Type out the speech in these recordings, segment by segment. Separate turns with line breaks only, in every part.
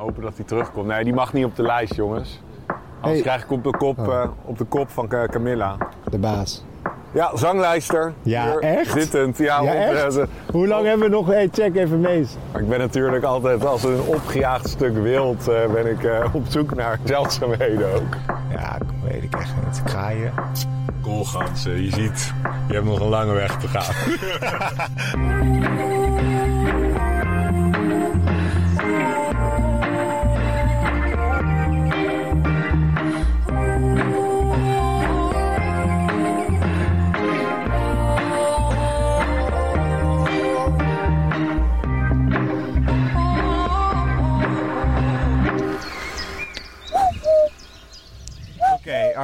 Hopen dat hij terugkomt. Nee, die mag niet op de lijst, jongens. Anders
Hey.
krijg ik op de kop,
Oh.
eh, op de kop van Ca- Camilla.
De baas.
Ja, zanglijster.
Ja,
Hier,
echt?
Zittend. Ja,
Ja,
op,
echt?
eh,
Hoe lang hebben we nog... Hey, check even mees.
Ik ben natuurlijk altijd als een opgejaagd stuk wild eh, ben ik op zoek naar zeldzaamheden ook.
Ja, weet ik echt niet. Kraaien.
Koolgansen, je ziet, je hebt nog een lange weg te gaan.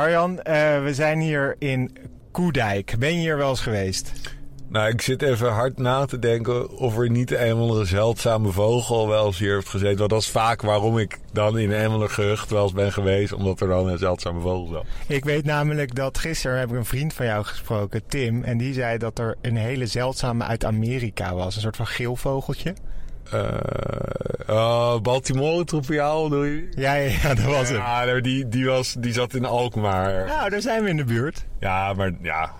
Arjan, eh, we zijn hier in Koedijk. Ben je hier wel eens geweest?
Nou, ik zit even hard na te denken of er niet een of andere zeldzame vogel wel eens hier heeft gezeten. Want dat is vaak waarom ik dan in een gehucht wel eens ben geweest. Omdat er dan een zeldzame vogel zat.
Ik weet namelijk dat gisteren heb ik een vriend van jou gesproken, Tim. En die zei dat er een hele zeldzame uit Amerika was. Een soort van geelvogeltje.
Eh oh, Baltimore tropiaal, doe je?
Ja, ja, ja, dat was het.
Ja, die, die, was, die zat in Alkmaar.
Nou, daar zijn we in de buurt.
Ja, maar ja,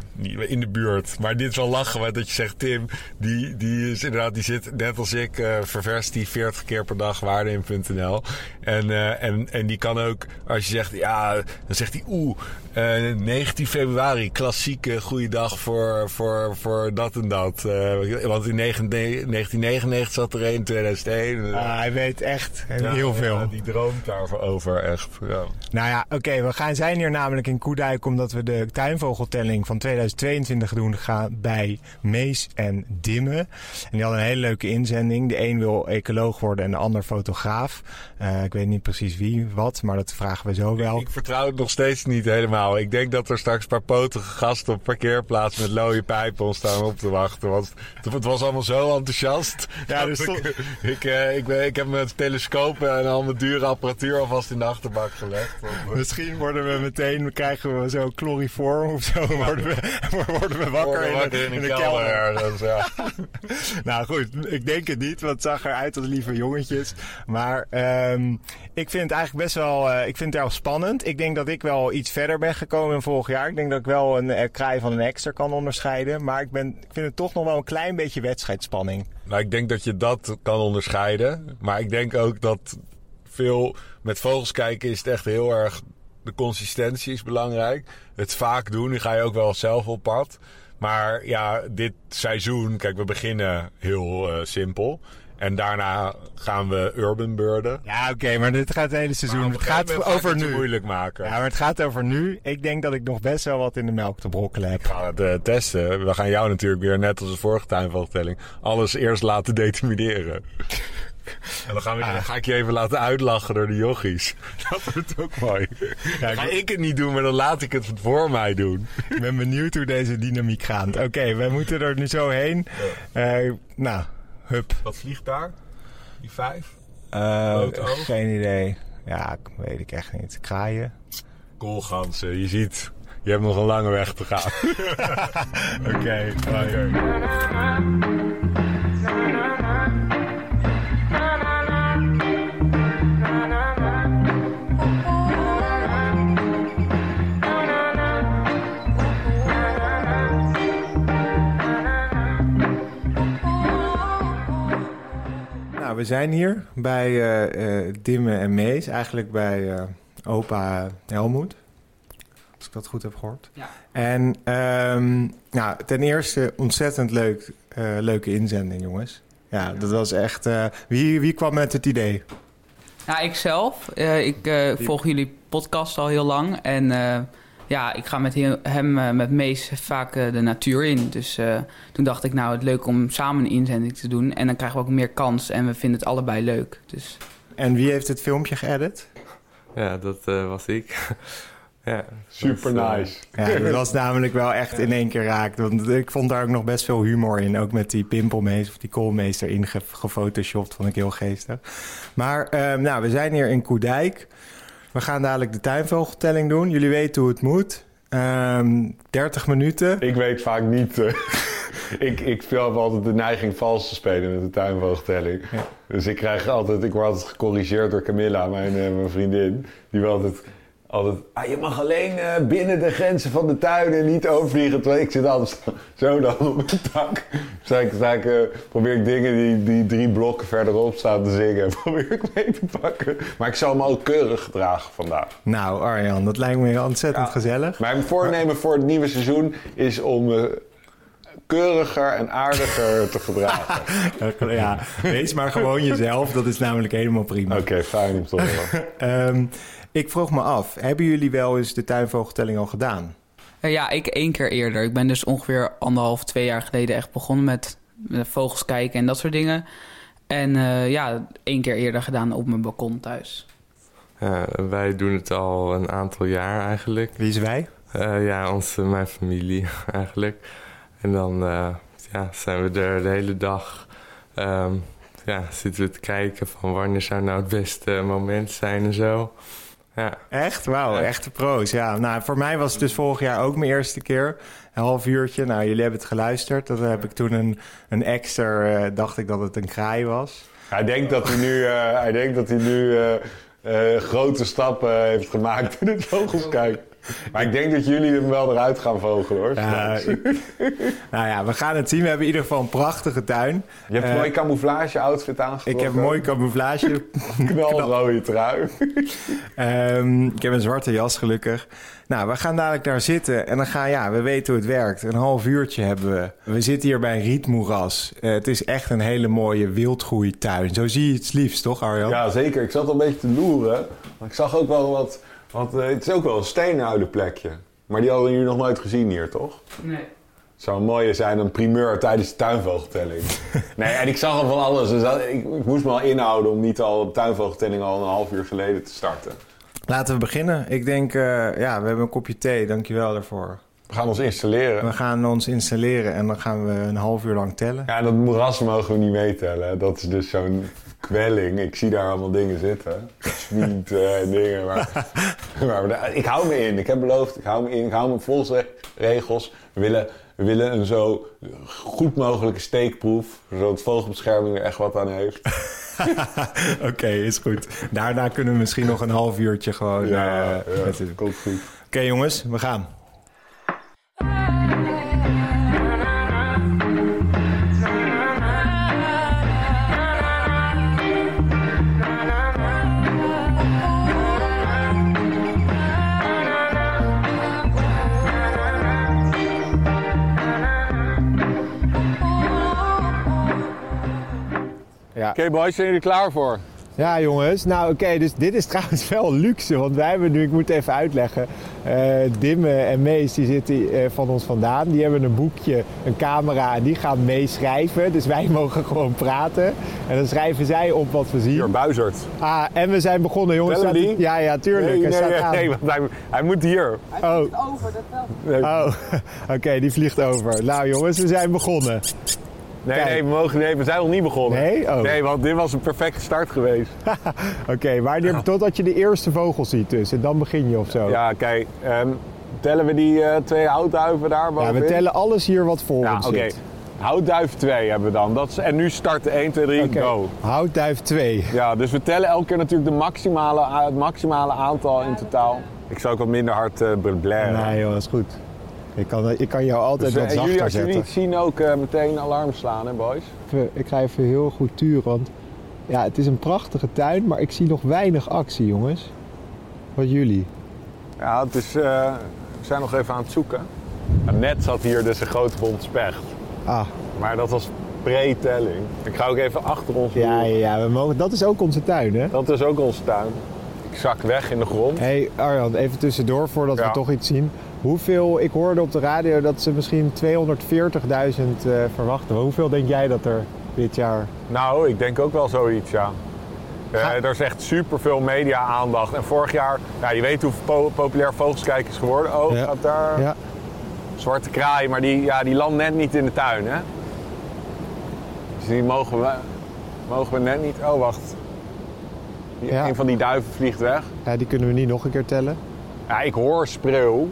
in de buurt. Maar dit is wel lachen, want dat je zegt, Tim, die, die is inderdaad, die zit net als ik, eh ververst die 40 keer per dag waarde in.nl. En, eh, en, en die kan ook, als je zegt, ja, dan zegt hij, oeh, eh 19 februari, klassieke goede dag voor, voor, voor dat en dat. Eh, want in 19 1999 zat er een, in 2001.
Ah, hij weet echt
Ja,
heel veel.
ja, die droomt daarover over, echt. Ja.
Nou ja, oké, we gaan, zijn hier namelijk in Koedijk omdat we de tuinvogeltelling van 2022 doen gaan bij Mees en Dimme. En die hadden een hele leuke inzending. De een wil ecoloog worden en de ander fotograaf. Eh, ik weet niet precies wie, wat, maar dat vragen we zo wel.
Ik vertrouw het nog steeds niet helemaal. Ik denk dat er straks een paar potige gasten op parkeerplaats met looie pijpen ons staan op te wachten. Want het- was allemaal zo enthousiast.
Ja, stond-
ik, ik, eh, ik, ben- ik heb mijn telescoop en al mijn dure apparatuur alvast in de achterbak gelegd.
Misschien worden we meteen, krijgen we zo chloriform of zo, worden we, worden we wakker in,
Wakker
de,
in
in de
kelder
kelder.
ergens, ja.
Nou goed, ik denk het niet, want het zag eruit als lieve jongetjes. Maar ehm, ik vind het eigenlijk best wel, eh, ik vind het erg spannend. Ik denk dat ik wel iets verder ben gekomen in vorig jaar. Ik denk dat ik wel een eh, kraai van een extra kan onderscheiden. Maar ik, ben, ik vind het toch nog wel een klein beetje wedstrijdspanning.
Nou, ik denk dat je dat kan onderscheiden. Maar ik denk ook dat veel met vogels kijken is het echt heel erg. De consistentie is belangrijk. Het vaak doen, nu ga je ook wel zelf op pad. Maar ja, dit seizoen, kijk, we beginnen heel eh, simpel. En daarna gaan we urban birden.
Ja, oké, maar dit gaat het hele seizoen. Het gaat over
het
nu.
moeilijk maken.
Ja, maar het gaat over nu. Ik denk dat ik nog best wel wat in de melk te brokkelen heb.
We gaan het eh, testen. We gaan jou natuurlijk weer, net als de vorige tuinvogeltelling, alles eerst laten determineren. En dan, gaan we, dan ga ik je even laten uitlachen door de jochies. Dat wordt ook mooi.
Ja,
ga
ik-
het niet doen, maar dan laat ik het voor mij doen.
Ik ben benieuwd hoe deze dynamiek gaat. Oké, wij moeten er nu zo heen. Eh, nou, hup.
Wat vliegt daar? Die vijf? Oog?
geen idee. Ja, weet ik echt niet. Kraaien.
Koolgansen, je ziet. Je hebt nog een lange weg te gaan.
Oké, Nou, we zijn hier bij eh, eh, Dimme en Mees. Eigenlijk bij eh, opa Helmoet. Als ik dat goed heb gehoord.
Ja.
En ehm, nou, ten eerste ontzettend leuk, eh, leuke inzending, jongens. Ja, dat was echt... eh, wie, wie kwam met het idee?
Ja, ik zelf. eh, ik eh, volg jullie podcast al heel lang. En eh, ja, ik ga met he- hem, eh, met Mees, vaak eh, de natuur in. Dus eh, toen dacht ik, nou, het leuk om samen een inzending te doen. En dan krijgen we ook meer kans. En we vinden het allebei leuk. Dus
En wie heeft het filmpje geëdit?
Ja, dat eh, was ik. ja,
Super
dat,
nice.
Ja, dat was namelijk wel echt in één keer raakt. Want ik vond daar ook nog best veel humor in. Ook met die pimpelmeester of die koolmeester erin ge- gefotoshopt. Vond ik heel geestig. Maar ehm, nou, we zijn hier in Koedijk. We gaan dadelijk de tuinvogeltelling doen. Jullie weten hoe het moet. Ehm 30 minuten.
Ik weet vaak niet. eh, ik, ik speel altijd de neiging vals te spelen met de tuinvoogtelling. Dus ik krijg altijd, ik word altijd gecorrigeerd door Camilla, mijn, uh, mijn vriendin. Die wil altijd, altijd ah, je mag alleen uh, binnen de grenzen van de tuin en niet overvliegen. Terwijl ik zit altijd zo dan op mijn tak. Ik, sta ik, uh, probeer ik dingen die, die drie blokken verderop staan te zingen. Probeer ik mee te pakken. Maar ik zal me ook keurig gedragen vandaag.
Nou Arjan, dat lijkt me ontzettend
Ja.
gezellig.
Mijn voornemen voor het nieuwe seizoen is om me keuriger en aardiger te gedragen.
Ja, wees maar gewoon jezelf. Dat is namelijk helemaal prima.
Oké, fijn om te horen.
Ehm, ik vroeg me af, hebben jullie wel eens de tuinvogeltelling al gedaan?
Eh, ja, ik één keer eerder. Ik ben dus ongeveer anderhalf, twee jaar geleden echt begonnen met, met vogels kijken en dat soort dingen. En eh, ja, één keer eerder gedaan op mijn balkon thuis.
Ja, wij doen het al een aantal jaar eigenlijk.
Wie is wij?
Eh, ja, onze, mijn familie eigenlijk. En dan eh, ja, zijn we er de hele dag. ehm, ja, zitten we te kijken van wanneer zou nou het beste moment zijn en zo. Ja,
Echt? Wauw,
Ja.
echte pro's. Ja, nou, voor mij was het dus vorig jaar ook mijn eerste keer. Een half uurtje. Nou, jullie hebben het geluisterd. Dat heb ik toen een, een extra, eh, dacht ik dat het een kraai was.
Hij denkt dat hij nu, eh, hij denkt dat hij nu eh, eh, grote stappen heeft gemaakt in het vogels kijken. Maar ik denk dat jullie hem wel eruit gaan vogelen hoor.
Ja, ik- nou ja, we gaan het zien. We hebben in ieder geval een prachtige tuin.
Je hebt een
eh,
mooie camouflage outfit aangetrokken.
Ik heb een mooie camouflage.
knalrode trui.
Ehm, ik heb een zwarte jas gelukkig. Nou, we gaan dadelijk daar zitten en dan gaan, ja, we weten hoe het werkt. Een half uurtje hebben we. We zitten hier bij een rietmoeras. Eh, het is echt een hele mooie wildgroeituin. Zo zie je het liefst, toch Arjan?
Ja, zeker. Ik zat al een beetje te loeren. Maar ik zag ook wel wat... wat eh, het is ook wel een steenoude plekje. Maar die hadden jullie nog nooit gezien hier, toch?
Nee.
Het zou een mooie zijn, een primeur tijdens de tuinvogeltelling. nee, en ik zag al van alles. Dus dat- ik, ik moest me al inhouden om niet al de tuinvogeltelling al een half uur geleden te starten.
Laten we beginnen. Ik denk, eh, ja, we hebben een kopje thee. Dankjewel daarvoor.
We gaan ons installeren.
We gaan ons installeren en dan gaan we een half uur lang tellen.
Ja, dat moeras mogen we niet meetellen. Dat is dus zo'n kwelling. Ik zie daar allemaal dingen zitten. Zwieten en dingen. Maar, ik hou me in. Ik heb beloofd, ik hou me in. Ik hou me volgens regels. We willen, we willen een zo goed mogelijke steekproef. Zodat vogelbescherming er echt wat aan heeft.
Oké, is goed. Daarna kunnen we misschien nog een half uurtje gewoon... eh,
ja,
met het-
komt goed.
Oké jongens, we gaan. Ja.
Oké boys, zijn jullie er klaar voor?
Ja, jongens. Nou, oké, dus dit is trouwens wel luxe. Want wij hebben nu, ik moet even uitleggen. eh Dimme en Mees, die zitten eh, van ons vandaan. Die hebben een boekje, een camera en die gaan meeschrijven. Dus wij mogen gewoon praten. En dan schrijven zij op wat we zien.
Hier, Buizerd.
Ah, en we zijn begonnen, jongens. Staat-
die?
Ja, ja, tuurlijk.
Nee,
hij
nee,
staat
nee,
aan.
nee, hij, hij moet hier.
Oh,
Over, dat wel.
Oh. oké, die vliegt over. Nou, jongens, we zijn begonnen.
Nee,
Kijk.
nee, we, mogen, nee, we zijn nog niet begonnen.
Nee? Oh.
Nee, want dit was een perfecte start geweest.
Oké, wanneer, totdat je de eerste vogel ziet dus. En dan begin je of zo.
Ja, kijk, ehm, tellen we die eh, twee houtduiven daar
Ja,
bovenin?
we tellen alles hier wat voor
Ja,
ons zit.
Houtduif 2 hebben we dan. Dat is, en nu starten 1, 2, 3,
Oké.
go.
Houtduif 2.
Ja, dus we tellen elke keer natuurlijk de maximale, het maximale aantal in totaal. Ik zou ook wat minder hard uh, blaren.
Nee joh, dat is goed. Ik kan, ik kan jou altijd
Dus, eh,
wat
en
zachter
jullie, als jullie
zetten.
het zien, ook eh, meteen alarm slaan, hè boys?
Ik ga even heel goed turen, want ja, het is een prachtige tuin, maar ik zie nog weinig actie, jongens. Wat jullie?
Ja, het is, eh, we zijn nog even aan het zoeken. En net zat hier dus een grote bond specht.
Ah,
Maar dat was pre-telling. Ik ga ook even achter ons
ja, ja, ja we mogen, dat is ook onze tuin, hè?
Dat is ook onze tuin. Ik zak weg in de grond.
Hé hey Arjan, even tussendoor voordat
Ja.
we toch iets zien. Hoeveel, ik hoorde op de radio dat ze misschien 240.000 eh, verwachten. Maar hoeveel denk jij dat er dit jaar...
Nou, ik denk ook wel zoiets, ja. Eh, er is echt superveel media-aandacht. En vorig jaar, ja, je weet hoe po- populair Vogelskijk is geworden. Oh,
Ja.
gaat daar
Ja,
zwarte kraai, maar die, ja, die landt net niet in de tuin, hè? Dus die mogen we, mogen we net niet... Oh, wacht. Die,
Ja.
Een van die duiven vliegt weg.
ja, die kunnen we niet nog een keer tellen.
Ja, ik hoor spreeuw.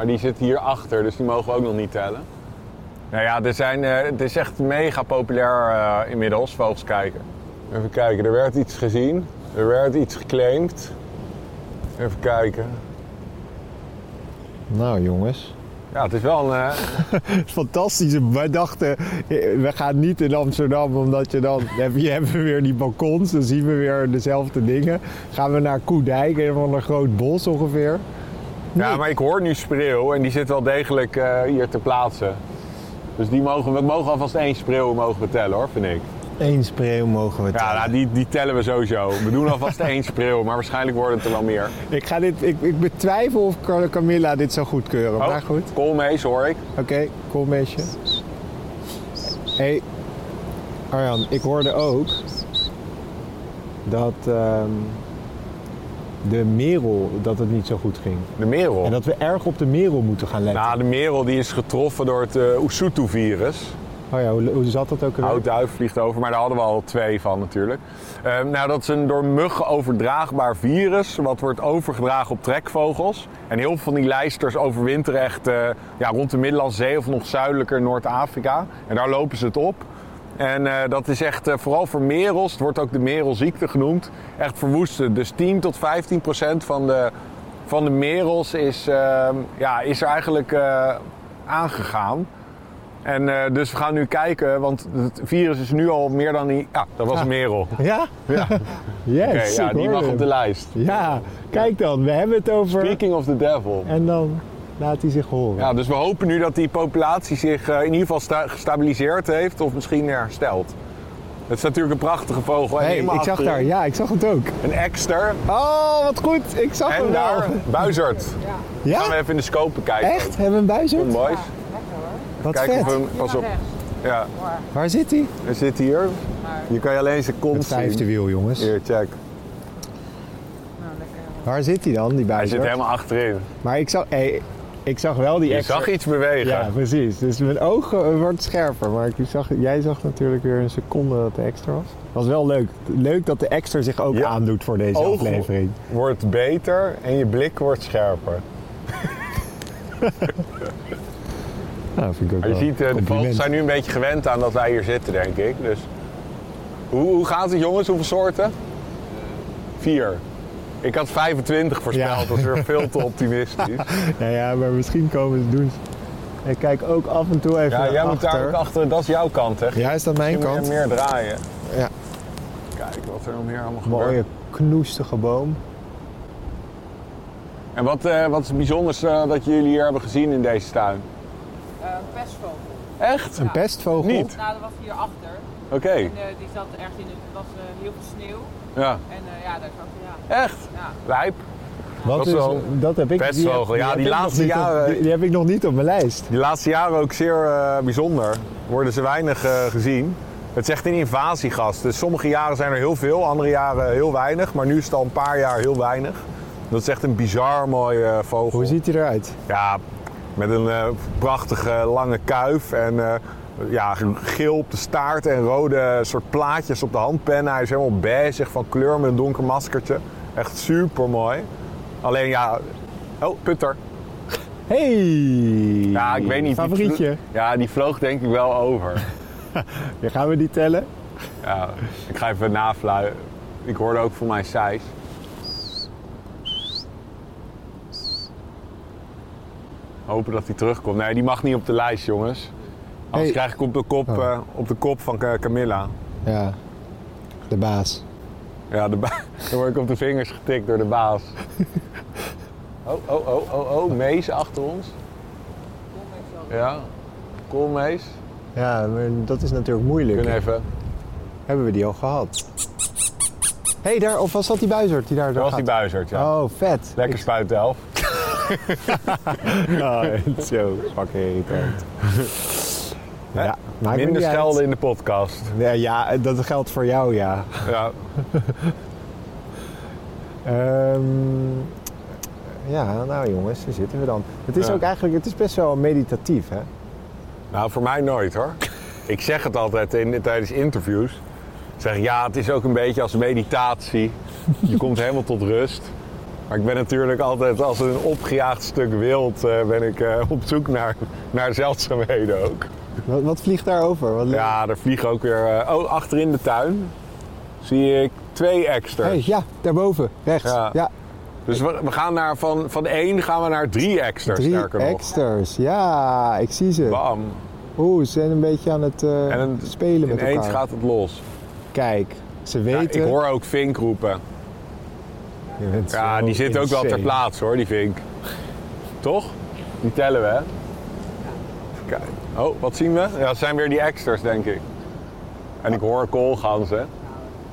Maar die zit hier achter, dus die mogen we ook nog niet tellen. Nou ja, er zijn, eh, het is echt mega populair eh, inmiddels, vogels kijken. Even kijken, er werd iets gezien. Er werd iets geclaimd. Even kijken.
Nou jongens.
Ja, het is wel een... eh,
Fantastisch. Wij dachten, we gaan niet in Amsterdam, omdat je dan heb je hebben we weer die balkons, dan zien we weer dezelfde dingen. Gaan we naar Koedijk, van een groot bos ongeveer.
Ja, maar ik hoor nu spreeuw en die zit wel degelijk eh, hier te plaatsen. Dus die mogen, we mogen alvast één spreeuw mogen we tellen hoor, vind ik.
Eén spreeuw mogen we
Ja,
tellen.
nou, die, die tellen we sowieso. We doen alvast één spreeuw, maar waarschijnlijk worden het er wel meer.
Ik, ga dit, ik, ik betwijfel of Camilla dit zou goedkeuren, maar goed.
koolmees hoor ik.
Oké, cool meisje. hey, Arjan, ik hoorde ook dat ehm, de merel, dat het niet zo goed ging.
De merel.
En dat we erg op de merel moeten gaan letten.
Nou, de merel die is getroffen door het uh, Usutu-virus.
Oh ja, hoe, hoe zat dat ook alweer?
Oud-duif vliegt over, maar daar hadden we al twee van natuurlijk. Uh, nou, dat is een door muggen overdraagbaar virus, wat wordt overgedragen op trekvogels. En heel veel van die lijsters overwinteren echt uh, ja, rond de Middellandse Zee of nog zuidelijker Noord-Afrika. En daar lopen ze het op. En uh, dat is echt, uh, vooral voor merels, het wordt ook de merelziekte genoemd, echt verwoestend. Dus 10 tot 15 procent van de, van de merels is, uh, ja, is er eigenlijk eh, aangegaan. En dus we gaan nu kijken, want het virus is nu al meer dan die. Ja, dat was
Ah.
een merel.
Ja?
Ja.
Yes,
Oké,
ik
ja, die mag op de lijst.
Ja, kijk dan, we hebben het over...
Speaking of the devil.
En dan laat hij zich horen.
Ja, dus we hopen nu dat die populatie zich uh, in ieder geval sta gestabiliseerd heeft of misschien herstelt. Het is natuurlijk een prachtige vogel. En
hey, ik zag daar, ja, ik zag het ook.
Een ekster.
Oh, wat goed, ik zag
En
hem wel.
daar buizerd.
Ja?
Gaan we even in de scope kijken.
Echt? Hebben we een buizerd?
Kom, boys.
Wat
Kijk
vet.
of we hem. Pas op. Ja,
Waar zit hij?
hij zit hier. Hier kan je alleen zijn kont
Het vijfde
zien.
wiel, jongens.
Hier, check.
Waar zit hij dan, die
Hij
buizerd?
zit helemaal achterin.
Maar ik zag, hey, ik zag wel die
Je
extra...
zag iets bewegen.
Ja, precies. Dus mijn ogen wordt scherper. Maar ik zag, jij zag natuurlijk weer een seconde dat de extra was. was wel leuk. Leuk dat de extra zich ook
Ja.
aandoet voor deze
Ogen
aflevering.
wordt beter en je blik wordt scherper.
Nou, vind ik ook
Maar je
wel
ziet, eh, de
compliment.
zijn nu een beetje gewend aan dat wij hier zitten, denk ik. Dus hoe, hoe gaat het, jongens? Hoeveel soorten? Vier. Ik had 25 voorspeld,
Ja.
dat is weer veel te optimistisch.
Ja, ja, maar misschien komen ze doen. Ik kijk ook af en toe even
Ja, jij moet daar
achter.
ook achter, dat is jouw kant, hè?
Ja, is dat mijn
Je moet
kant?
meer draaien.
Ja.
Kijk wat er nog meer allemaal gebeurt.
Mooie knoestige boom.
En wat, eh, wat is het bijzonders eh, dat jullie hier hebben gezien in deze tuin?
Uh, pestvogel.
Echt?
Een pestvogel.
Niet?
Nou, dat was hierachter.
Oké,
En eh, die zat ergens in, het was eh, heel veel sneeuw.
ja.
En eh, ja, daar zat.
Echt?
ja.
Lijp.
Wat
Dat is
dat heb ik
pestvogel.
Die
Ja,
heb
die
ik nog
laatste
niet op-
jaren-
die, die heb ik nog niet op mijn lijst.
Die laatste jaren ook zeer eh, bijzonder. Worden ze weinig eh, gezien. Het is echt een invasiegast. Dus sommige jaren zijn er heel veel, andere jaren heel weinig. Maar nu is het al een paar jaar heel weinig. Dat is echt een bizar mooie eh, vogel.
Hoe ziet hij eruit?
Ja, met een eh, prachtige lange kuif en eh, ja, geel op de staart en rode soort plaatjes op de handpennen. Hij is helemaal beige van kleur met een donker maskertje. Echt super mooi. Alleen ja, oh, putter.
Hey!
Ja, ik weet niet. die
Favorietje.
vlo- Ja, die vloog denk ik wel over.
Ja, gaan we die tellen?
Ja, ik ga even nafluiten. Ik hoorde ook voor mij Sijs. Hopen dat hij terugkomt. Nee, die mag niet op de lijst, jongens. Anders
Hey.
krijg ik op de kop,
Oh.
eh, op de kop van Ca- Camilla.
Ja, de baas.
Ja, de ba- dan word ik op de vingers getikt door de baas. Oh, oh, oh, oh, oh, Mees achter ons. Ja, koolmees.
Ja, maar dat is natuurlijk moeilijk.
Kunnen even.
Hebben we die al gehad? Hé, hey, daar, of was dat die buizerd die daar,
Dat
daar
was die buizerd, ja.
Oh, vet.
Lekker
Ik-
spuitelf.
Oh, zo fucking irritant. ja, maakt
Minder
uit.
schelden in de podcast.
Ja, ja, dat geldt voor jou, ja.
Ja.
Ehm, ja, nou jongens, daar zitten we dan. Het is
Ja.
ook eigenlijk, het is best wel meditatief, hè?
Nou, voor mij nooit hoor. Ik zeg het altijd in, tijdens interviews. Ik zeg ja, het is ook een beetje als meditatie. Je komt helemaal tot rust. Maar ik ben natuurlijk altijd als een opgejaagd stuk wild eh, ben ik eh, op zoek naar, naar zeldzaamheden ook.
Wat, wat vliegt daarover? Wat
Ja, er vliegen ook weer... eh, oh, achter in de tuin zie ik twee extras.
Hey, ja, daarboven, rechts.
Ja.
Ja,
Dus we, we gaan naar, van, van één gaan we naar drie extras,
drie
sterker nog.
extras. Ja, ik zie ze.
Bam.
Oeh, ze zijn een beetje aan het eh,
En een-
spelen met
Ineens
elkaar.
gaat het los.
Kijk, ze
Ja,
weten...
ik hoor ook Vink roepen.
Je bent
Ja,
zo
die zit ook wel ter plaatse hoor, die Vink. Toch? Die tellen we, hè? Even kijken. Oh, wat zien we? Ja, het zijn weer die extras, denk ik. En ik hoor koolganzen.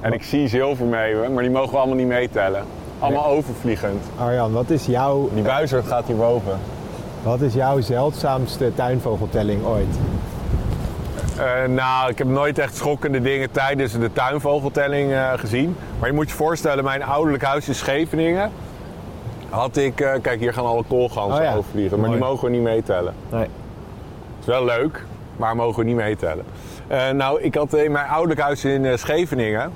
En ik zie zilvermeeuwen, maar die mogen we allemaal niet meetellen. Allemaal overvliegend.
Arjan, wat is, jouw,
Die buizerd gaat hierboven.
wat is jouw zeldzaamste tuinvogeltelling ooit?
Eh, nou, ik heb nooit echt schokkende dingen tijdens de tuinvogeltelling eh, gezien. Maar je moet je voorstellen, mijn ouderlijk huis in Scheveningen had ik... eh, kijk, hier gaan alle koolganzen
Oh ja,
overvliegen, maar die mogen we niet meetellen.
Nee.
Wel leuk, maar mogen we niet meetellen. Eh, nou, ik had in mijn ouderlijk huis in eh, Scheveningen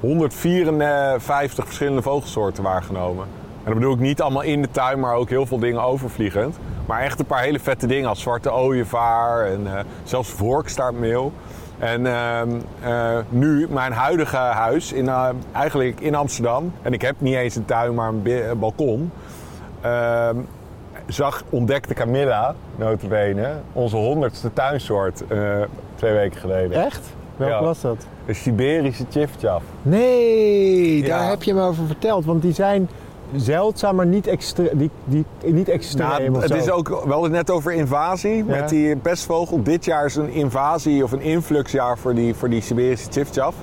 154 verschillende vogelsoorten waargenomen. En dat bedoel ik niet allemaal in de tuin, maar ook heel veel dingen overvliegend. Maar echt een paar hele vette dingen als zwarte ooievaar en eh, zelfs vorkstaartmeel. En ehm, eh, nu, mijn huidige huis, in, eigenlijk in Amsterdam, en ik heb niet eens een tuin, maar een, een balkon. Zag, ontdekte Camilla, notabene, onze honderdste tuinsoort eh, twee weken geleden.
Echt? Welke
Ja.
was dat?
Een Siberische chifchaf.
Nee, daar heb je me over verteld. Want die zijn zeldzaam, maar niet, extre die, die, niet extreem
Nou, het is ook, we hadden het net over invasie
Ja.
met die pestvogel. Dit jaar is een invasie of een influxjaar voor die, voor die Siberische chifchaf.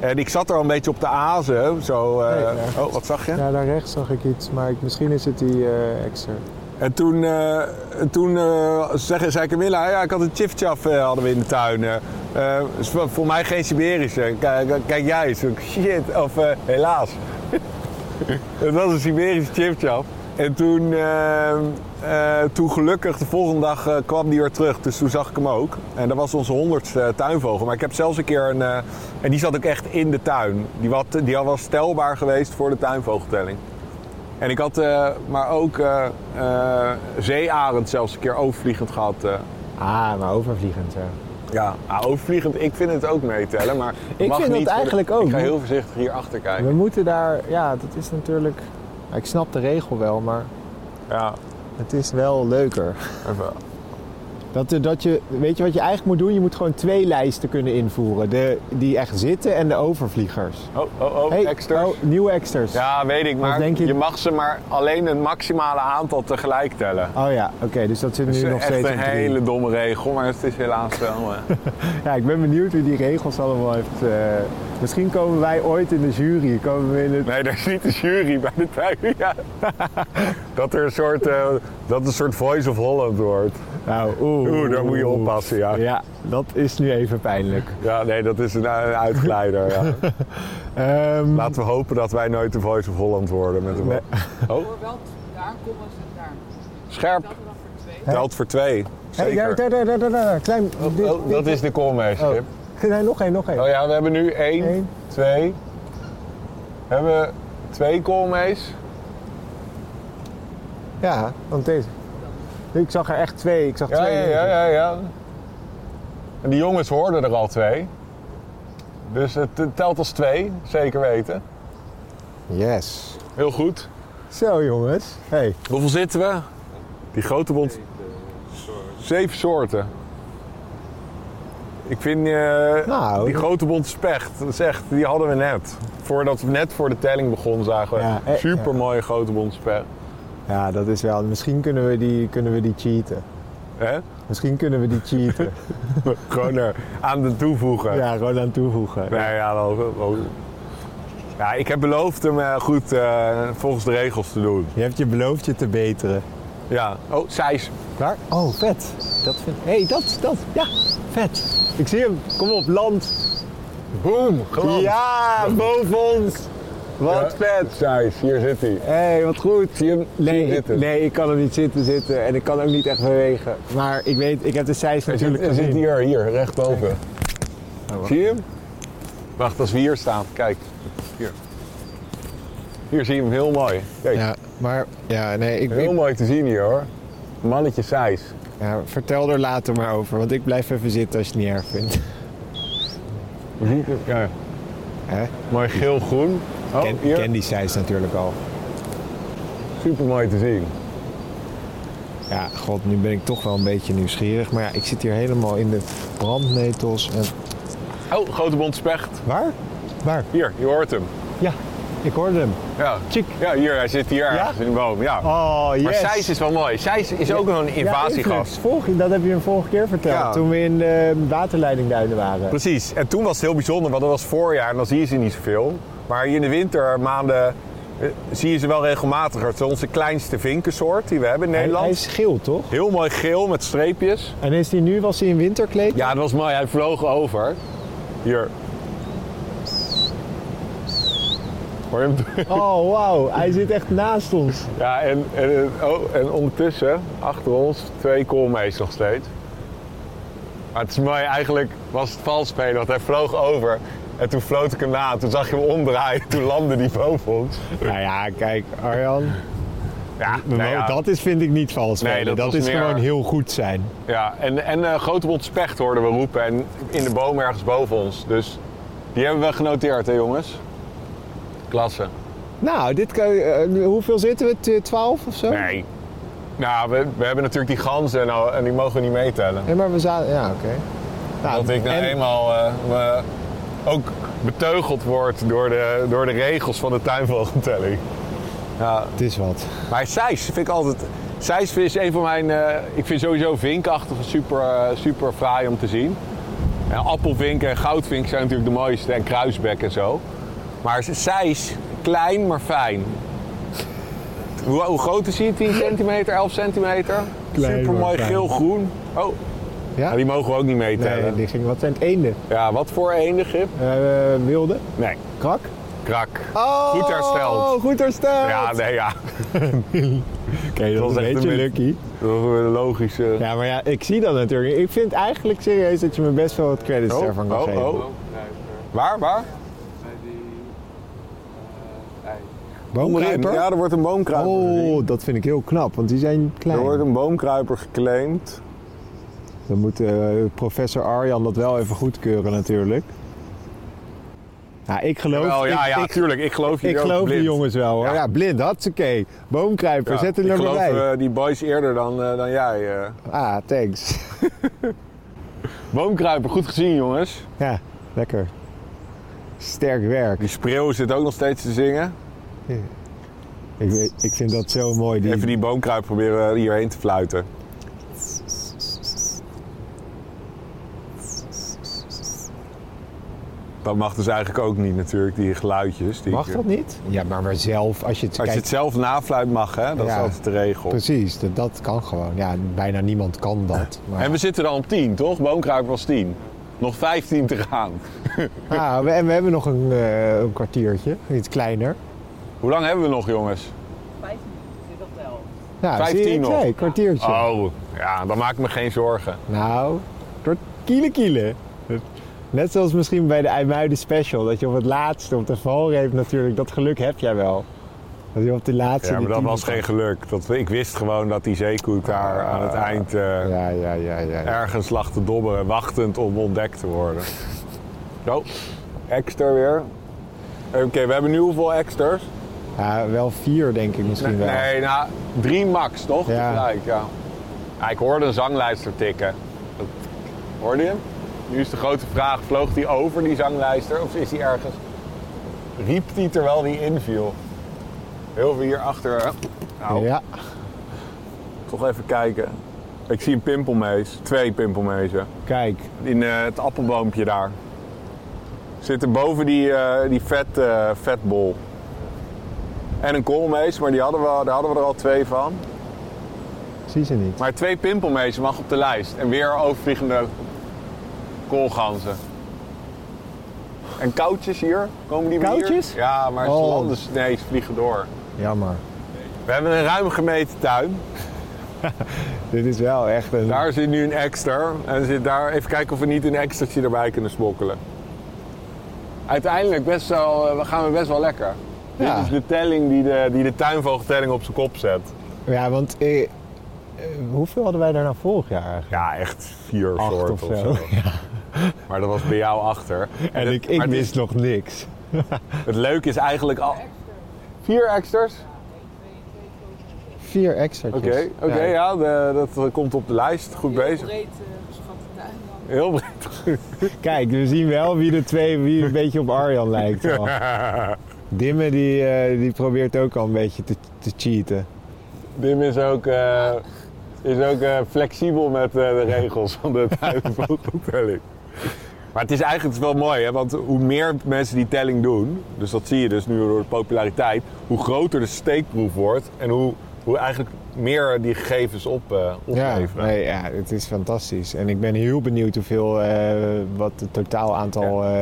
En ik zat er al een beetje op de azen. Zo, eh,
Nee,
oh, wat zag je?
Ja, daar rechts zag ik iets, maar ik- misschien is het die eh extra.
En toen, eh, toen eh, zei, Camilla, ja, ik had een chifchaf eh, hadden we in de tuin. is voor, mij geen Siberische. Kijk, kijk jij eens. Shit, of helaas. Het was een Siberische chifchaf. En toen, toen gelukkig de volgende dag kwam die weer terug. Dus toen zag ik hem ook. En dat was onze honderdste tuinvogel. Maar ik heb zelfs een keer een... en die zat ook echt in de tuin. Die, wat, die was stelbaar geweest voor de tuinvogeltelling. En ik had eh, maar ook eh eh, zeearend zelfs een keer overvliegend gehad. eh.
Ah, maar overvliegend, ja.
ja, ah, overvliegend, ik vind het ook meetellen, maar
Ik
mag
vind
niet
eigenlijk ook.
Ik ga heel voorzichtig hier achter kijken.
We moeten daar, ja, dat is natuurlijk... Ik snap de regel wel, maar
Ja,
het is wel leuker.
even.
Dat, eh, dat je, weet je wat je eigenlijk moet doen? Je moet gewoon twee lijsten kunnen invoeren. De, die echt zitten en de overvliegers.
Oh, oh, oh,
Hey,
extras.
oh, nieuwe extras.
Ja, weet ik, maar
je-
je... mag ze maar alleen een maximale aantal tegelijk tellen.
Oh ja, oké, dus dat zit nu
is
nog steeds
een
op drie.
hele domme regel, maar het is helaas wel. eh.
Ja, ik ben benieuwd hoe die regels allemaal heeft. eh, misschien komen wij ooit in de jury. Komen we in het...
Nee, daar is niet de jury bij de tuin. Ja. dat er een soort, dat een soort Voice of Holland wordt.
Nou, oeh,
Oeh, daar moet je oppassen, ja.
Ja, dat is nu even pijnlijk.
Ja, nee, dat is een, een uitglijder. Ja.
Ehm,
Laten we hopen dat wij nooit de Voice of Holland worden. Met een...
Nee.
Oh,
Hoor wel, daar komen ze daar.
scherp.
Er.
Telt voor twee.
hey,
Zeker.
daar, daar, daar, daar, daar. Klein.
Oh,
dit-
oh, dat
dit-
is de koolmeester.
Oh. Nee, nog één, nog één.
Oh ja, we hebben nu één,
Eén.
twee. We hebben twee koolmees.
Ja, want deze. Ik zag er echt twee. Ik zag
Ja,
twee.
ja, ja, ja, ja. En die jongens hoorden er al twee. Dus het telt als twee, zeker weten.
Yes.
Heel goed.
Zo jongens. Hey.
Hoeveel zitten we? Die grote bond. Zeven soorten. Ik vind eh,
Nou,
die grote bond specht, dat is echt, die hadden we net. Voordat we net voor de telling begonnen zagen we
Ja, eh,
super mooie grote bond specht.
Ja, dat is wel. Misschien kunnen we die, kunnen we die cheaten.
Hè?
Misschien kunnen we die cheaten.
Gewoon er aan de toevoegen.
ja, gewoon aan toevoegen.
Nee, ja, wel, ja, ik heb beloofd hem eh, goed eh, volgens de regels te doen.
Je hebt je beloofd je te beteren.
Ja. Oh, Sijs.
Waar? Oh, vet. Dat vind Hé, hey, dat, dat. Ja, vet. Ik zie hem. Kom op, land.
Boom.
Ja, boven ons. Wat
Ja,
vet.
Sijs, hier zit hij.
Hé, hey, wat goed.
Zie je hem,
Nee, ik,
zitten?
nee, ik kan hem niet zitten zitten en ik kan ook niet echt bewegen. Maar ik weet, ik heb de cijfers natuurlijk
hij zit hier, hier, rechtboven.
Oh.
Zie je hem? Wacht, als we hier staan, kijk. Hier. Hier zie je hem heel mooi. Kijk,
Ja, maar ja, nee, ik,
heel mooi te zien hier hoor. Mannetje Sijs.
Ja, vertel er later maar over, want ik blijf even zitten als je het niet erg vindt.
Ja,
Hè?
mooi geel-groen. Oh,
ken,
hier.
ken die size natuurlijk al.
Super mooi te zien.
Ja, god, nu ben ik toch wel een beetje nieuwsgierig. Maar ja, ik zit hier helemaal in de brandnetels. En...
Oh, grote bont specht.
Waar? Waar?
Hier, je hoort hem.
Ja, ik hoorde hem.
Ja.
Chick.
Ja, hier, hij zit hier in de boom. Ja.
Oh, yes.
Maar Seis is wel mooi. Seis is ook nog een invasiegast.
Ja, Vorige- dat heb je een vorige keer verteld,
Ja.
toen we in de waterleidingduinen waren.
Precies. En toen was het heel bijzonder, want dat was voorjaar en dan zie je ze niet zoveel. Maar hier in de wintermaanden eh, zie je ze wel regelmatiger. Het is onze kleinste vinkensoort die we hebben in
Hij,
Nederland.
hij is geel, toch?
Heel mooi geel met streepjes.
En is die nu, was hij in winterkleed?
Ja, dat was mooi. Hij vloog over. Hier. Hoor je hem?
Oh, wauw. Hij zit echt naast ons.
Ja, en, en, oh, en ondertussen, achter ons, twee koolmees nog steeds. Maar het is mooi, eigenlijk was het vals spelen, want hij vloog over. En toen floot ik hem na. Toen zag je hem omdraaien. Toen landde die boven ons.
Nou ja, kijk, Arjan.
Ja, nou ja,
Dat is, vind ik niet vals
Nee, dat
is
meer-
gewoon heel goed zijn.
ja. En, en eh, grote bont specht hoorden we roepen. En in de boom ergens boven ons. Dus die hebben we genoteerd, hè jongens? Klasse.
Nou, dit kan, eh, hoeveel zitten we? T- 12 of zo?
Nee. Nou, we, we hebben natuurlijk die ganzen en, die mogen we niet meetellen.
Nee, maar we zaten... Ja, oké. Nou,
Dat ik nou
en-
eenmaal eh, ook beteugeld word door de, door de regels van de tuinvogeltelling. Ja,
Het is wat.
maar Seis vind ik altijd... Seis is een van mijn... eh, ik vind sowieso vinkachtige super, eh, super fraai om te zien. En appelvinken en goudvink zijn natuurlijk de mooiste. En kruisbek en zo. Maar Seis, klein maar fijn. Hoe, hoe groot is hij? 10 centimeter, 11 centimeter?
Klein
super mooi geel-groen. Oh,
Ja?
die mogen we ook niet meetellen.
Nee, die ging, wat zijn het eenden?
Ja, wat voor eendengip?
Eh, wilde?
Nee,
Krak?
krak.
Oh,
Goed hersteld.
goed hersteld.
Ja, nee, ja.
Oké, dat
was
een beetje lucky.
Dat is een logische...
Ja, maar ja, ik zie dat natuurlijk. Ik vind eigenlijk serieus dat je me best wel wat credits
Oh,
daarvan kan
oh,
geven.
oh. Waar, waar?
Bij die eh.
Boomkruiper?
Ja, er wordt een boomkruiper.
Oh, dat vind ik heel knap, want die zijn klein.
Er wordt een boomkruiper geclaimd.
Dan moet eh, professor Arjan dat wel even goedkeuren natuurlijk. Ja, ik geloof...
Ja,
ik,
ja,
ik,
tuurlijk. Ik geloof je
ik geloof die jongens wel hoor. Ja,
Ja.
blind, hartstikke. Boomkruiper,
Ja,
zet er
ik
er maar
geloof eh, die boys eerder dan, eh, dan jij.
Ah, thanks.
Boomkruiper, goed gezien jongens.
Ja, lekker. Sterk werk.
Die spreeuw zit ook nog steeds te zingen.
Ik, ik vind dat zo mooi. Die,
Even die boomkruiper proberen hierheen te fluiten. Dat mag dus eigenlijk ook niet natuurlijk, die geluidjes. Die
Mag
ik-
dat niet? Ja, maar, maar zelf, als je het
Als je het zelf nafluit mag, hè? dat is altijd de regel.
Precies, dat, dat kan gewoon. Ja, bijna niemand kan dat. Maar...
En we zitten dan op 10, toch? Boomkruiper was 10. Nog 15 te gaan.
Ah, we, en we hebben nog een, eh, een kwartiertje, iets kleiner.
Hoe lang hebben we nog, jongens?
Ja,
15
zie je, ik
nog.
zei, een kwartiertje.
Oh, ja, dan maak ik me geen zorgen.
Nou, door kiele kiele. Net zoals misschien bij de IJmuiden special, dat je op het laatste, op de valreep natuurlijk, dat geluk heb jij wel. Dat je op de laatste...
Ja, maar
die
dat was geen geluk. Dat, ik wist gewoon dat die zeekoek daar aan het eind eh,
Ja, ja, ja,
ergens lag te dobberen, wachtend om ontdekt te worden. Zo, extra weer. Oké, we hebben nu hoeveel extras?
Ja, wel vier denk ik misschien wel.
Nee, nou, drie max, toch?
Ja.
Tegelijk, ja. ja. Ik hoorde een zanglijster tikken. Hoorde je hem? Nu is de grote vraag, vloog die over, die zanglijster? Of is die ergens... Riep die terwijl die inviel? Heel veel hier achter. hè? Nou,
Ja,
toch even kijken. Ik zie een pimpelmees. Twee pimpelmezen.
kijk.
In eh, het appelboompje daar. Zitten boven die, eh, die vet, eh, vetbol. En een koolmees, maar die hadden we, daar hadden we er al twee van.
Zie ze niet.
Maar twee pimpelmezen mag op de lijst. En weer overvliegende koolganzen. En koudjes hier, komen die weer hier?
Koudjes?
Ja, maar ze
Oh.
landen, nee, ze vliegen door.
Jammer.
We hebben een ruim gemeten tuin.
Dit is wel echt een...
Daar zit nu een extra. En zit daar, even kijken of we niet een extraatje erbij kunnen smokkelen. Uiteindelijk best wel, eh, gaan we best wel lekker.
Ja.
Dit is de telling die de, die de tuinvogeltelling op zijn kop zet.
Ja, want eh, eh, hoeveel hadden wij daar nou vorig jaar eigenlijk?
Ja, echt vier soorten
of
of
zo.
zo. Maar dat was bij jou achter.
En
het-
ik, ik
maar het is-
wist nog niks.
Het leuke is eigenlijk al... Vier extras?
Vier extra.
Oké, oké, ja, de- dat komt op de lijst. Goed bezig.
breed uh, geschatte tuin dan.
Heel breed.
Kijk, we zien wel wie de twee wie een beetje op Arjan lijkt. al. Dimme die, eh, die probeert ook al een beetje te, te cheaten.
Dim is ook, eh, is ook eh, flexibel met eh, de regels van de tuinvogeltelling. Maar het is eigenlijk wel mooi, hè? want hoe meer mensen die telling doen, dus dat zie je dus nu door de populariteit, hoe groter de steekproef wordt en hoe, hoe eigenlijk meer die gegevens op, eh,
Ja, nee, ja, het is fantastisch. En ik ben heel benieuwd hoeveel, eh, wat het totaal aantal eh,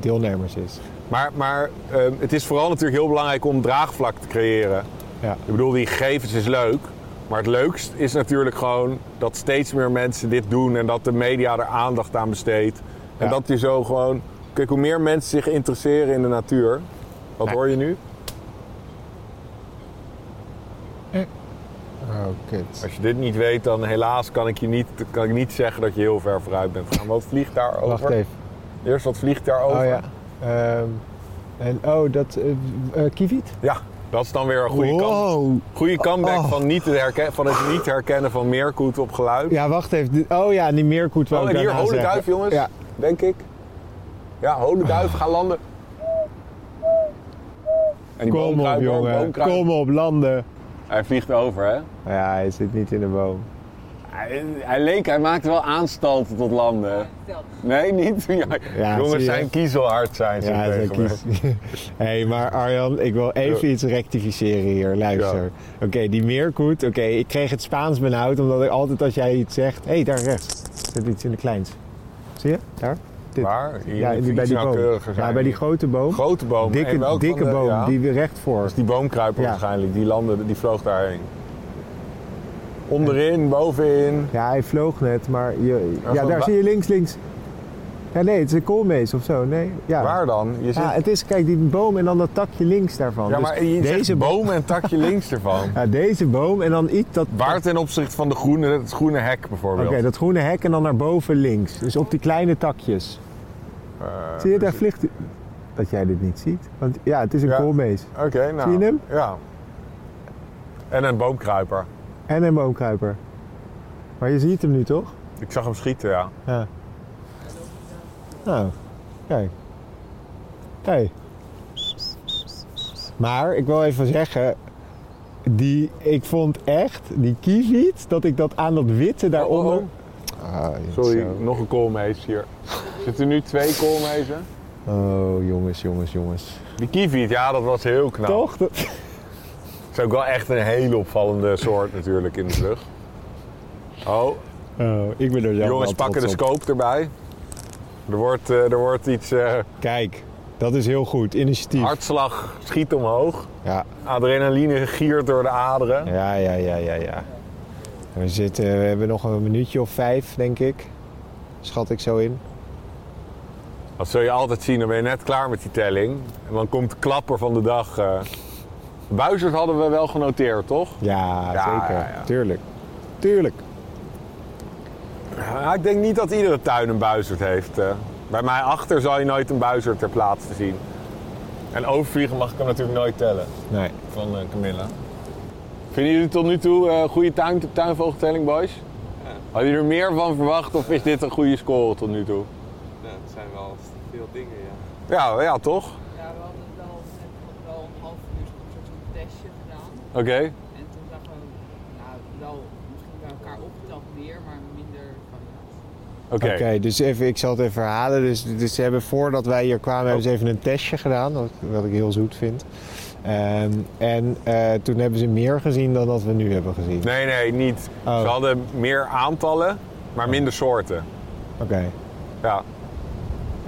deelnemers is.
Maar, maar het is vooral natuurlijk heel belangrijk om draagvlak te creëren.
Ja.
Ik bedoel, die gegevens is leuk. Maar het leukst is natuurlijk gewoon dat steeds meer mensen dit doen en dat de media er aandacht aan besteedt. En
Ja.
dat je zo gewoon. Kijk, hoe meer mensen zich interesseren in de natuur. Wat hoor je nu?
Oh, kut.
Als je dit niet weet, dan helaas kan ik je niet, kan ik niet zeggen dat je heel ver vooruit bent gegaan. Wat vliegt daar over?
Wacht even.
Eerst wat vliegt daar over?
Oh ja. Ehm, en oh, dat... eh eh, Kievit?
Ja, dat is dan weer een goede, kant, goede comeback
Oh.
van, niet herken, van het niet herkennen van meerkoet op geluid.
Ja, wacht even. Oh ja, die meerkoet wou
Oh, en hier Holenduif, jongens.
Ja.
Denk ik. Ja, Holenduif, ga landen. En die
Kom op, jongen. Kom op, landen.
Hij vliegt over, hè?
Ja, hij zit niet in de boom.
Hij, hij leek, hij maakte wel aanstalten tot landen. Nee, niet? Ja,
Ja,
jongens zijn kiezelhard zijn ze
Ja,
tegen
hey, maar Arjan, ik wil even
Ja.
iets rectificeren hier. Luister. Oké, die meerkoet. Oké, ik kreeg het Spaans benauwd omdat ik altijd als jij iets zegt. Hé, hey, daar rechts. Zit iets in de kleins. Zie je? Daar? Dit.
Waar? Hier
Ja, die, bij
iets
die boom.
nauwkeuriger
Ja, bij die grote boom.
grote boom. En
dikke
welke
dikke
de-
boom,
ja.
die weer recht voor.
Dat is die boomkruiper
Ja.
waarschijnlijk. Die landde, die vloog daarheen. Onderin, bovenin.
Ja, hij vloog net, maar je,
Ja,
daar zie je links, links. Ja, nee, het is een koolmees of zo. Nee, ja.
Waar dan? Je zit...
Ja, het is, kijk, die boom en dan dat takje links daarvan.
Ja,
Dus
maar je
deze
deze
boom,
en takje links ervan.
ja, deze boom en dan iets dat.
Waar ten opzichte van de groene, het groene hek
Oké,
bijvoorbeeld.
dat groene hek en dan naar boven links. Dus op die kleine takjes.
Eh,
zie je, daar vliegt. Dat jij dit niet ziet. Want ja, het is een
Ja.
koolmees.
Oké, nou.
Zie je hem?
Ja. En een boomkruiper.
En een boomkruiper. Maar je ziet hem nu toch?
Ik zag hem schieten, ja.
Ja. Nou, kijk. Hey. Maar ik wil even zeggen, die, ik vond echt, die kieviet, dat ik dat aan dat witte daaronder...
Oh,
Ah,
Sorry,
zo.
nog een koolmees hier. Zitten nu twee koolmezen?
Oh, jongens, jongens, jongens.
Die kieviet, ja, dat was heel knap.
Toch? Dat-
is ook wel echt een hele opvallende soort natuurlijk in de lucht. Oh,
Oh, ik ben er zelf
jongens pakken de
op.
scope erbij. Er wordt, eh, er wordt iets... eh,
Kijk, dat is heel goed. Initiatief.
hartslag schiet omhoog.
Ja,
Adrenaline giert door de aderen.
ja, ja, ja, ja. ja. We, zitten, we hebben nog een minuutje of vijf, denk ik. Schat ik zo in.
Dat zul je altijd zien, dan ben je net klaar met die telling. En dan komt de klapper van de dag. eh. Buizerd hadden we wel genoteerd, toch?
Ja,
Ja,
zeker.
ja, ja.
Tuurlijk. Tuurlijk.
Ja, ik denk niet dat iedere tuin een buizerd heeft. eh. Bij mij achter zal je nooit een buizerd ter plaatse zien. En overvliegen mag ik hem natuurlijk nooit tellen
Nee.
van eh, Camilla. Vinden jullie tot nu toe een goede tuin, tuinvogeltelling, boys? Hadden jullie er meer van verwacht of is dit een goede score tot nu toe?
Ja, het zijn wel veel dingen, ja.
Ja, ja toch?
Ja, we hadden wel net wel een half uur een soort van testje
Oké.
En toen dachten we, nou, wel misschien bij elkaar opgeteld meer, maar minder variatie.
Oké.
Oké, dus even, ik zal het even herhalen. Dus, dus ze hebben voordat wij hier kwamen, hebben ze even een testje gedaan. Wat, wat ik heel zoet vind. Ehm, en eh, toen hebben ze meer gezien dan dat we nu hebben gezien.
Nee, nee, niet.
Oh.
Ze hadden meer aantallen, maar minder soorten.
Oké.
Ja.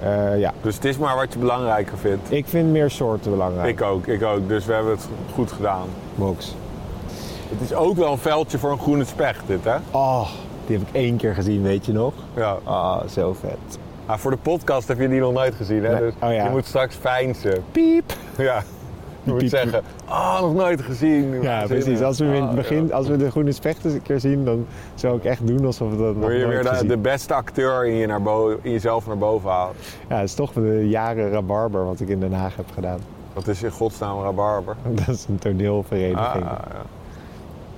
Eh, ja.
Dus het is maar wat je belangrijker vindt.
Ik vind meer soorten belangrijk.
Ik ook, ik ook. Dus we hebben het goed gedaan.
Box.
Het is ook wel een veldje voor een groene specht, dit hè?
Oh, die heb ik één keer gezien, weet je nog?
Ja.
Ah, zo vet.
Ah, voor de podcast heb je die nog nooit gezien, hè?
Nee.
Dus
Oh, ja.
je moet straks fijnsen.
Piep.
Ja. Moet
piep-
zeggen, oh, nog nooit gezien.
Ja, precies. Als we in het
Oh,
begin, als we de Groene Spechters een keer zien, dan zou ik echt doen alsof we dat nog
Word je weer de, beste acteur in, je naar bo- in jezelf naar boven halen.
Ja, het is toch de jaren rabarber wat ik in Den Haag heb gedaan.
Wat is in godsnaam rabarber?
Dat is een toneelvereniging.
Ah, ja.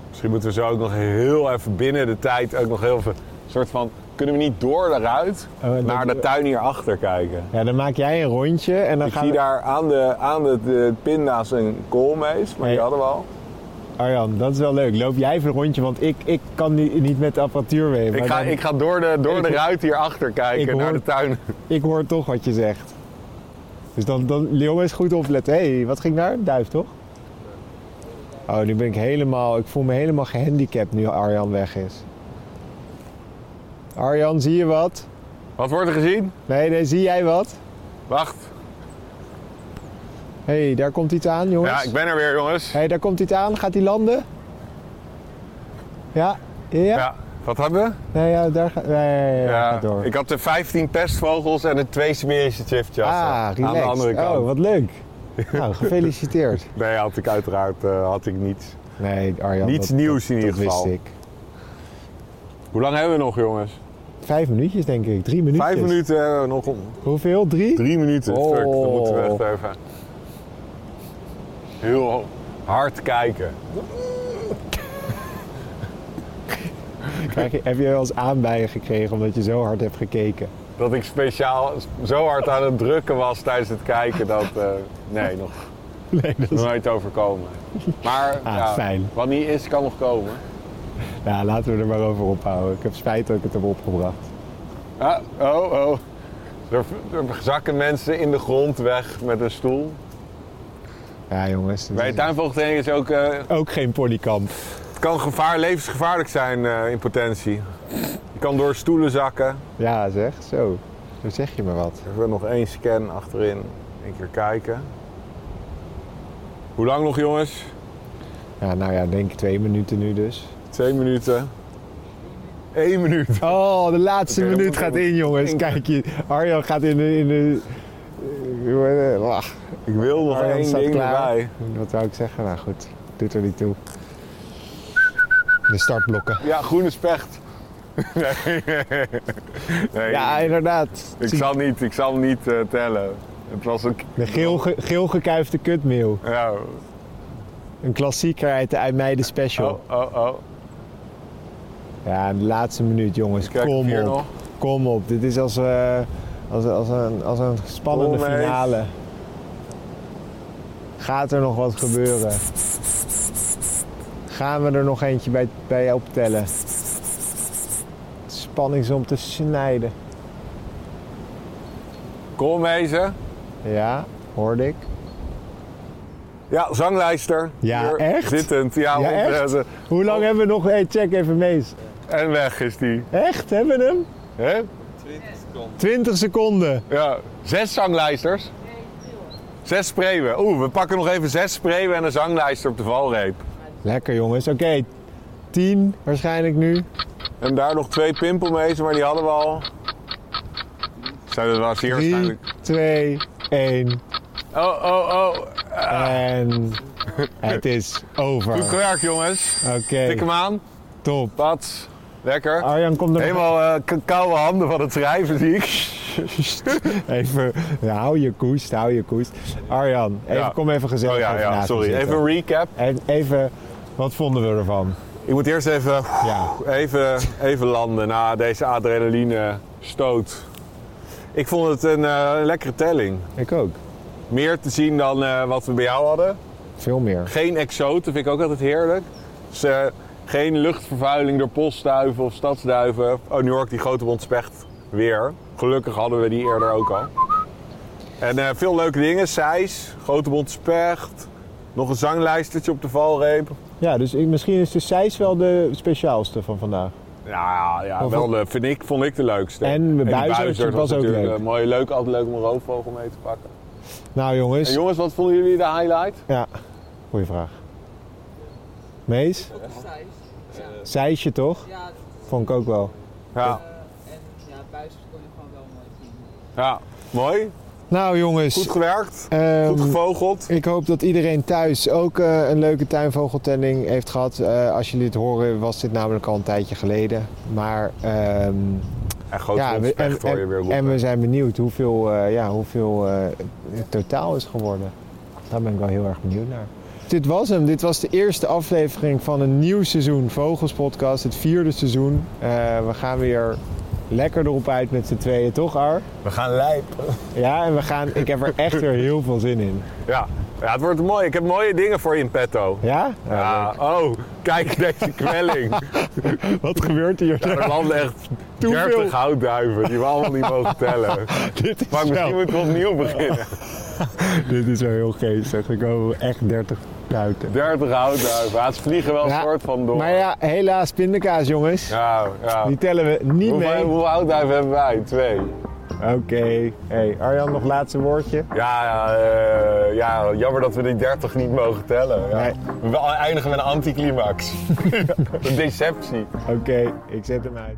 Misschien moeten we zo ook nog heel even binnen de tijd ook nog heel. Een soort van, kunnen we niet door daaruit
Oh, en
naar
dat-
de tuin hierachter kijken?
Ja, dan maak jij een rondje en dan
Ik
gaan
zie
we...
daar aan de, aan de, de pinda's een koolmees, maar die
Nee.
hadden we al.
Arjan, dat is wel leuk. Loop jij even een rondje, want ik, ik kan niet, niet met de apparatuur mee.
Ik ga,
dan-
ik ga door de, door
Ik
de ruit hierachter kijken
hoor-
naar de tuin.
ik hoor toch wat je zegt. Dus dan, dan jongens, goed opletten. Hé, hey, wat ging daar? Duif, toch? Oh, nu ben ik helemaal... Ik voel me helemaal gehandicapt nu Arjan weg is. Arjan, zie je wat?
Wat wordt er gezien?
Nee, nee, zie jij wat?
Wacht.
Hé, hey, daar komt iets aan, jongens.
Ja, ik ben er weer, jongens.
Hé, hey, daar komt iets aan. Gaat hij landen? Ja? Ja? ja?
Wat hebben we?
Nee, ja, daar gaat... Nee, ja, ja, gaat door.
Ik had de 15 pestvogels en de twee Smerische chiftjassen.
ah,
aan
relaxed.
de andere kant.
Oh, wat leuk. nou, gefeliciteerd.
Nee, had ik uiteraard eh, had ik niets.
Nee, Arjan.
Niets
dat-
nieuws in
dat,
ieder
dat
geval.
wist ik.
Hoe lang hebben we nog, jongens?
Vijf minuutjes, denk ik. Drie minuutjes.
Vijf minuten hebben we nog. om-
Hoeveel? Drie?
Drie minuten.
Oh.
Fuck, dan moeten we echt even heel hard kijken.
Krijg je, heb je wel eens aanbijen gekregen omdat je zo hard hebt gekeken?
Dat ik speciaal zo hard aan het drukken was tijdens het kijken dat... eh, nee, nog
Nee, dat is...
nooit overkomen. Maar
Ah,
ja,
fijn.
wat niet is, kan nog komen.
Ja, laten we er maar over ophouden. Ik heb spijt dat ik het heb opgebracht.
Ah, oh, oh. Er, zakken mensen in de grond weg met een stoel.
Ja, jongens.
Bij de
is
tuinvogeltraining is ook... eh,
ook geen polykamp.
het kan gevaar, levensgevaarlijk zijn eh, in potentie. Je kan door stoelen zakken.
Ja, zeg. Zo. Zo zeg je me wat.
Even nog één scan achterin. Eén keer kijken. Hoe lang nog, jongens?
Ja, nou ja, denk ik twee minuten nu dus.
Twee minuten. Eén minuut.
Oh, de laatste minuut gaat in, jongens. Kijk je, Arjan gaat in de... In de eh.
Ik wil nog
Arjan
één ding
klaar.
erbij.
Wat zou ik zeggen? Nou goed, doet er niet toe. De startblokken.
Ja, groene specht. Nee. nee.
Ja, inderdaad.
ik,
Zie-
zal niet, ik zal niet eh, tellen. Het was een...
De geel, ge- geel gekuifde kutmeel.
Ja.
Een klassieker uit de special.
Oh, oh, oh.
Ja, de laatste minuut, jongens. Kom op.
nog.
Kom op. Dit is als, eh, als, als, een, als een spannende
Kom
finale. Gaat er nog wat gebeuren? Gaan we er nog eentje bij, bij optellen? Spanning is om te snijden.
Koolmezen.
Ja, hoorde ik.
Ja, zanglijster.
Ja,
Hier,
echt?
Zittend. Ja,
echt? Hoe lang hebben we nog? Hey, check even mees.
En weg is die.
Echt? Hebben we hem?
Hè?
20 seconden.
Ja, zes zanglijsters. Zes spreeuwen. Oeh, we pakken nog even zes spreeuwen en een zanglijster op de valreep.
Lekker jongens. Oké, 10 waarschijnlijk nu.
En daar nog twee pimpelmezen, maar die hadden we al. Zijn dat was hier
3,
waarschijnlijk.
2, 1.
Oh, oh, oh.
En het is over.
Goed gewerkt, jongens.
Oké,
Tik hem aan.
top.
Pats. Lekker.
Arjan komt er
Helemaal eh, koude handen van het schrijven, zie ik.
even. Hou je koest, hou je koest. Arjan, even,
Ja.
kom even gezellig
Oh ja, ja, sorry. Even een recap.
En even, wat vonden we ervan?
Ik moet eerst even,
Ja,
even, even landen na deze adrenaline stoot. Ik vond het een eh, lekkere telling.
ik ook.
Meer te zien dan eh, wat we bij jou hadden.
Veel meer.
Geen exoten, vind ik ook altijd heerlijk. Dus, geen luchtvervuiling door postduiven of stadsduiven. Oh, New York, die grote bondspecht weer. Gelukkig hadden we die eerder ook al. En eh, veel leuke dingen. Seis, grote bondspecht. Nog een zanglijstertje op de valreep.
Ja, dus ik, misschien is de Seis wel de speciaalste van vandaag.
Ja, ja wel de, vind ik, vond ik de leukste.
En de
die
buizerd was ook
natuurlijk,
leuk.
eh, mooi, leuk, altijd leuk om een roofvogel mee te pakken.
Nou jongens,
En jongens, wat vonden jullie de highlight?
ja, goeie vraag. Mees? Seisje toch?
ja,
Vond ik ook wel.
Ja,
en ja, buizers kon je gewoon wel mooi zien.
ja. mooi.
Nou jongens,
Goed gewerkt,
ehm,
goed gevogeld.
ik hoop dat iedereen thuis ook eh, een leuke tuinvogeltelling heeft gehad. Eh, als jullie dit horen was dit namelijk al een tijdje geleden. Maar ehm,
En groot
ja, we, en,
respect hoor je weer
en, we zijn benieuwd hoeveel, eh, ja, hoeveel eh, het totaal is geworden. Daar ben ik wel heel erg benieuwd naar. Dit was hem. Dit was de eerste aflevering van een nieuw seizoen Vogels Podcast. Het vierde seizoen. Eh, we gaan weer lekker erop uit met z'n tweeën, toch Ar?
We gaan lijpen.
Ja, en we gaan, ik heb er echt weer heel veel zin in.
Ja. ja, het wordt mooi. Ik heb mooie dingen voor je in petto.
Ja?
Ja, oh, kijk deze kwelling.
Wat gebeurt hier?
Ja, er landen echt
Te
30
veel.
houtduiven die we allemaal niet mogen tellen.
dit, is
Maar misschien
wel,
moeten we opnieuw beginnen.
dit is wel heel geestig. Ik hoor echt 30 duiten.
30 houtduiven. Ja, ze vliegen wel een
Ja,
soort van door.
Maar ja, helaas pindakaas jongens.
Ja, ja.
Die tellen we niet
Hoeveel,
mee.
hoeveel houtduiven hebben wij? Twee.
Oké. Hey, Arjan, nog laatste woordje?
Ja, eh, ja, jammer dat we die 30 niet mogen tellen. Ja.
Nee.
We eindigen met een anticlimax. een deceptie.
Oké, ik zet hem uit.